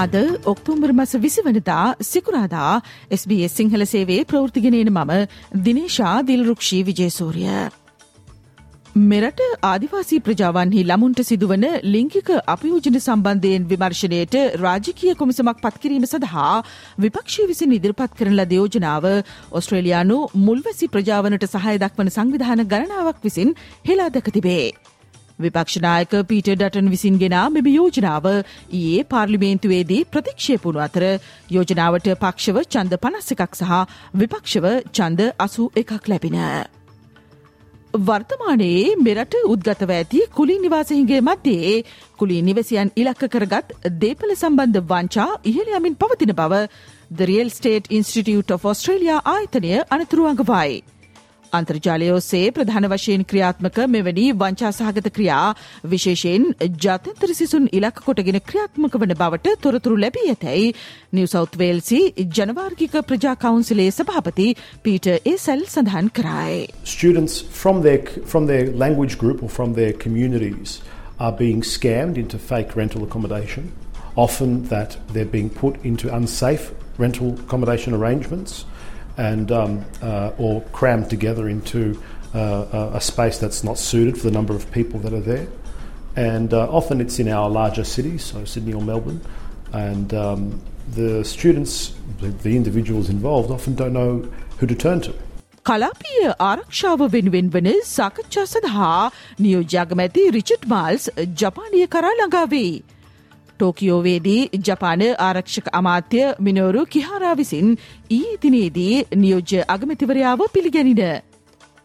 අද ඔක්තුම්බර් මස විසිවනදා සිකුරාදා SBS සිංහල සේවේ ප්‍රෘතිගෙනන මම දිනේශා දිල්රුක්ෂී විජේසූරිය. මෙරට ආදිවාසී ප්‍රජාවන්හි ළමුන්ට සිදුවන ලිංකික අපයෝජන සම්බන්ධයෙන් විමර්ශනයට රාජකීය කොමිසමක් පත්කිරීම සඳහා විපක්ෂී විසින් ඉදිරිපත් කරන ලද යෝජනාව ඔස්ට්‍රේලයානු මුල්වැසි ප්‍රජාවනට සහය දක්වන සංවිධාන ගණනාවක් විසින් හෙලා දැක තිබේ. විපක්ෂනායක පීට ඩටන් විසින් ගෙනා මෙම යෝජනාව ඊයේ පාර්ලිමේන්තුවේදී ප්‍රතික්ෂේපුුණු අතර යෝජනාවට පක්ෂව චන්ද පනස්ස එකක් සහ විපක්ෂව චන්ද අසූ එකක් ලැබෙන. වර්තමානයේ මෙරට උද්ගතව ඇති කුලි නිවාසහිගේ මධ්‍යයේ කුලි නිවසියන් ඉලක්ක කරගත් දේපල සම්බන්ධ වංචා ඉහළයමින් පවතින බව The Real State Institute of Australia ආයතනය අනතුරුවංගවයි. අන්තර්ජාලය ඔස්සේ ප්‍රධාන වශයෙන් ක්‍රියාත්මක මෙවැනි වංචා සහගත ක්‍රියා විශේෂයෙන් ජාත්‍යන්තර සිසුන් ඉලක්ක කොටගෙන ක්‍රියාත්මක වන බවට තොරතුරු ලැබී ඇතැයි නිව සෞත් වේල්සි ජනවාර්ගික ප්‍රජා කවුන්සිලේ සභාපති පීට ඒසැල් සඳහන් කරයි. Students from their, from their language group or from their communities are being scammed into fake rental accommodation. Often that they're being put into unsafe rental accommodation arrangements. and um, uh, or crammed together into uh, a space that's not suited for the number of people that are there. And uh, often it's in our larger cities, so Sydney or Melbourne, and um, the students, the, the individuals involved, often don't know who to turn to. කලාපිය ආරක්ෂාව වෙනුවෙන් වන සාකච්ඡා සඳහා නියෝජ්‍යාගමැති Richard Marles ජපානය කරා ළඟාවේ. ටෝකියෝවේදී ජපාන ආරක්ෂක අමාත්‍ය මිනෝරු කිහාරා විසින් ඊ දිනේදී නියෝජ්‍ය අගමැතිවරයාව පිළිගැනින.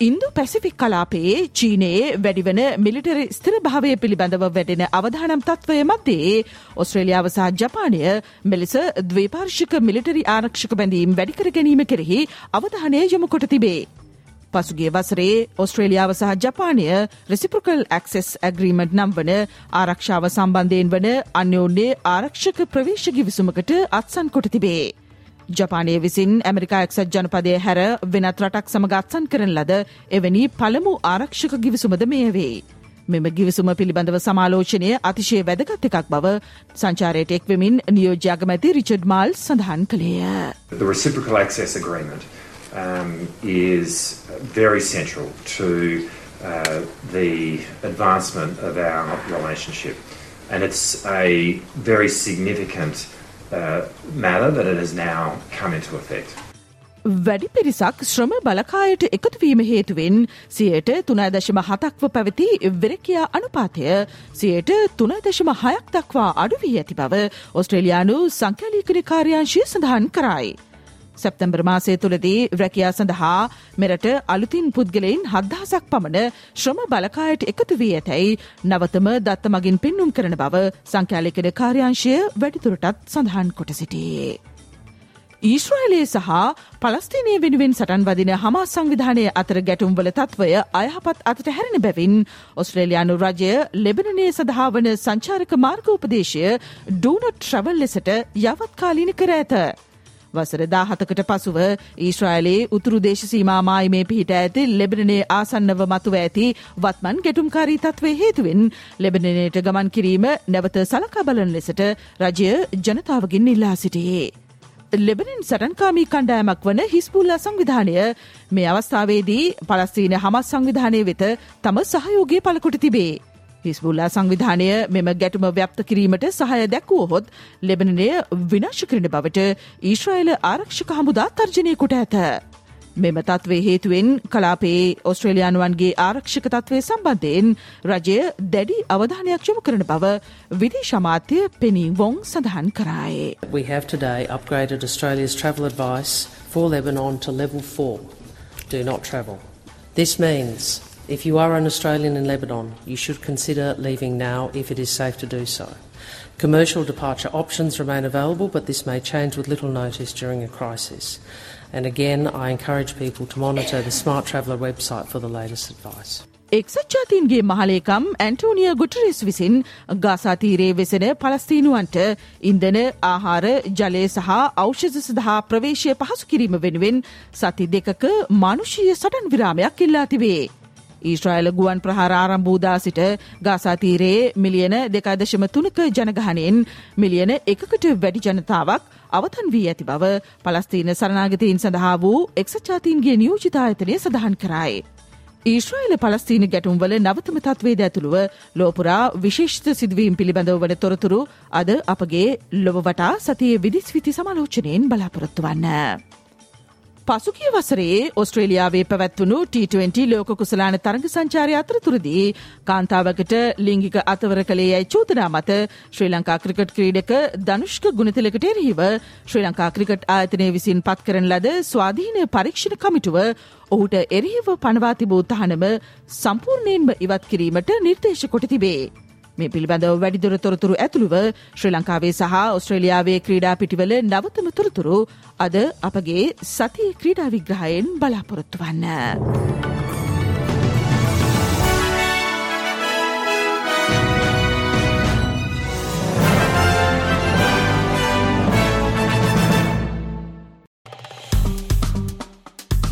ඉන්දු පැසිෆික් කලාපයේ චීනයේ වැඩිවන මිලිටරි ස්තිර භාවය පිළිබඳව වැඩෙන අවධානම් තත්වය මධ්‍යයේ ඔස්ට්‍රේලියාව සහ ජපානය මෙලෙස දවේපාර්ශික මිලිටරි ආරක්ෂක බැඳීම් වැඩිකර ගැනීම කෙරෙහි අවධානය යොමුකොට තිබේ. පසුගේ වසරේ ඔස්ට්‍රේලියාව සහ ජපානය රෙසිප්‍රකල් ඇක්සෙස් ඇග්‍රීමට් නම් වන ආරක්ෂාව සම්බන්ධයෙන් වන අන්‍යෝන්නේ ආරක්ෂක ප්‍රවේශ ගිවිසුමකට අත්සන් කොට තිබේ. ජපානය විසින් ඇමරිකා එක්සත් ජනපදය හැර වෙනත් රටක් සමග අත්සන් කරන ලද එවැනි පළමු ආරක්ෂක ගිවිසුමද මෙය වේ. මෙම ගිවිසුම පිළිබඳව සමාලෝචනය අතිශය වැදගත් එකක් බව සංචාරයට එක්වෙමින් නියෝජ්‍යාගමැති රිචඩ් මාල් සඳහන් කළේය. The reciprocal access agreement um, is very central to uh, the advancement of our relationship. And it's a very significant uh, matter that it has now come into effect. වැඩි පිරිසක් ශ්‍රම බලකායට එකතුවීම හේතුවෙන් සියයට තුනදශම හතක්ව පැවති වෙරකයා අනුපාතය සියයට තුනදශම හයක් දක්වා අඩුවී ඇති බව ඔස්ට්‍රේලයානු සංකැලීකන කාර්යංශය සඳහන් කරයි. සැප්තැම්බර් මාසය තුළදී රැකයා සඳහා මෙරට අලුතින් පුද්ගලයින් හද්දාසක් පමණ ශ්‍රම බලකායට එකතු වී ඇතැයි නවතම දත්ත මගින් පෙන්නුම් කරන බව සංඛ්‍යාලකන කාර්යංශය වැඩිතුරටත් සඳහන් කොට සිටියේ. ඊශ්‍රයිලයේ සහ පලස්තිනය වෙනුවෙන් සටන් වදින හමා සංවිධානය අතර ගැටුම්වල තත්වය අයහපත් අතට හැරෙන බැවින් ඔස්ට්‍රේලයානු රජය ලෙබනනේ සඳහා වන සංචාරක මාර්ගෝපදේශය ඩූනොට් ට්‍රවල් ලෙසට යවත්කාලීන කර ඇත. වසර දාහතකට පසුව ඊශ්‍රයිලයේ උතුරු දේශ සීමා මායිමේ පිහිට ඇති ලෙබනනේ ආසන්නව මතුව ඇති වත්මන් ගැටුම්කාරී තත්වේ හේතුවෙන් ලෙබනනයට ගමන් කිරීම නැවත සලකා බලන ලෙසට රජය ජනතාවගින් ඉල්ලා සිටියේ. ලෙබනින් සටන්කාමී කණ්ඩායමක් වන හිස්පුල්ලා සංවිධානය මේ අවස්ථාවේදී පලස්තීන හමස් සංවිධානය වෙත තම සහයෝගය පලකොට තිබේ. හිස්බුල්ලා සංවිධානය මෙම ගැටුම ව්‍යප්ත කිරීමට සහය දැක්වුවහොත් ලෙබනනය විනාශ කරන බවට ඊශ්‍රයිල ආරක්ෂක හමුදා තර්ජනය කොට ඇත. මෙම තත්වේ හේතුවෙන් කලාපේ ඔස්ට්‍රේලයානුවන්ගේ ආරක්ෂක තත්වය සම්බන්ධයෙන් රජය දැඩි අවධානයක් යොමු කරන බව විදිශමාත්‍ය පෙනී වොං සඳහන් කරයි. We have today upgraded Australia's travel advice for Lebanon to level 4. Do not travel. This means If you are an Australian in Lebanon, you should consider leaving now if it is safe to do so. Commercial departure options remain available, but this may change with little notice during a crisis. And again, I encourage people to monitor the Smart Traveller website for the latest advice. එක්සත් ජාතීන්ගේ මහලේකම් ඇන්ටෝනිය ගුටරෙස් විසින් ගාසාතීරයේ වෙසෙන පලස්තීනුවන්ට ඉන්දන ආහාර ජලය සහ ඖෂධ සඳහා ප්‍රවේශය පහසු කිරීම වෙනුවෙන් සති දෙකක මනුෂීය සටන් විරාමයක් ඉල්ලා තිබේ. ඊශ්‍රයිල ගුවන් ප්‍රහාර ආරම්භූදා සිට ගාසාතීරයේ මිලියන දෙකාදශම තුනක ජනගහනයෙන් මිලියන එකකට වැඩි ජනතාවක් අවතන් වී ඇති බව පලස්තීන සරනාගතීන් සඳහා වූ එක්සචාතීන්ගේ නියෝජිතායතනය සඳහන් කරයි. ඊශ්‍රයිල පලස්තීන ගැටුම්වල නවතම තත්වේද ඇතුළුව ලෝපුරා විශේෂිත සිදුවීම් පිළිබඳව වන තොරතුරු අද අපගේ ලොව වටා සතියේ විදිස් විති සමාලෝචනයෙන් බලාපොරොත්තු වන්න. පසුගිය වසරේ ඔස්ට්‍රේලියාවේ පැවැත්වුණු T20 ලෝක කුසලාන තරග සංචාරය අතරතුරදී කාන්තාවකට ලිංගික අතවර කළේ යැයි චෝදනා මත ශ්‍රී ලංකා ක්‍රිකට් ක්‍රීඩක ධනුෂ්ක ගුණතිලකට එරහිව ශ්‍රී ලංකා ක්‍රිකට් ආයතනය විසින් පත් කරන ලද ස්වාධීන පරීක්ෂණ කමිටුව ඔහුට එරහිව පනවා තිබූ තහනම සම්පූර්ණයෙන්ම ඉවත් කිරීමට නිර්දේශ කොට තිබේ. මේ පිළිබඳව වැඩිදුර තොරතුරු ඇතුළුව ශ්‍රී ලංකාවේ සහ ඔස්ට්‍රේලියාවේ ක්‍රීඩා පිටිවල නවතම තොරතුරු අද අපගේ සතිය ක්‍රීඩා විග්‍රහයෙන් බලාපොරොත්තු වන්න.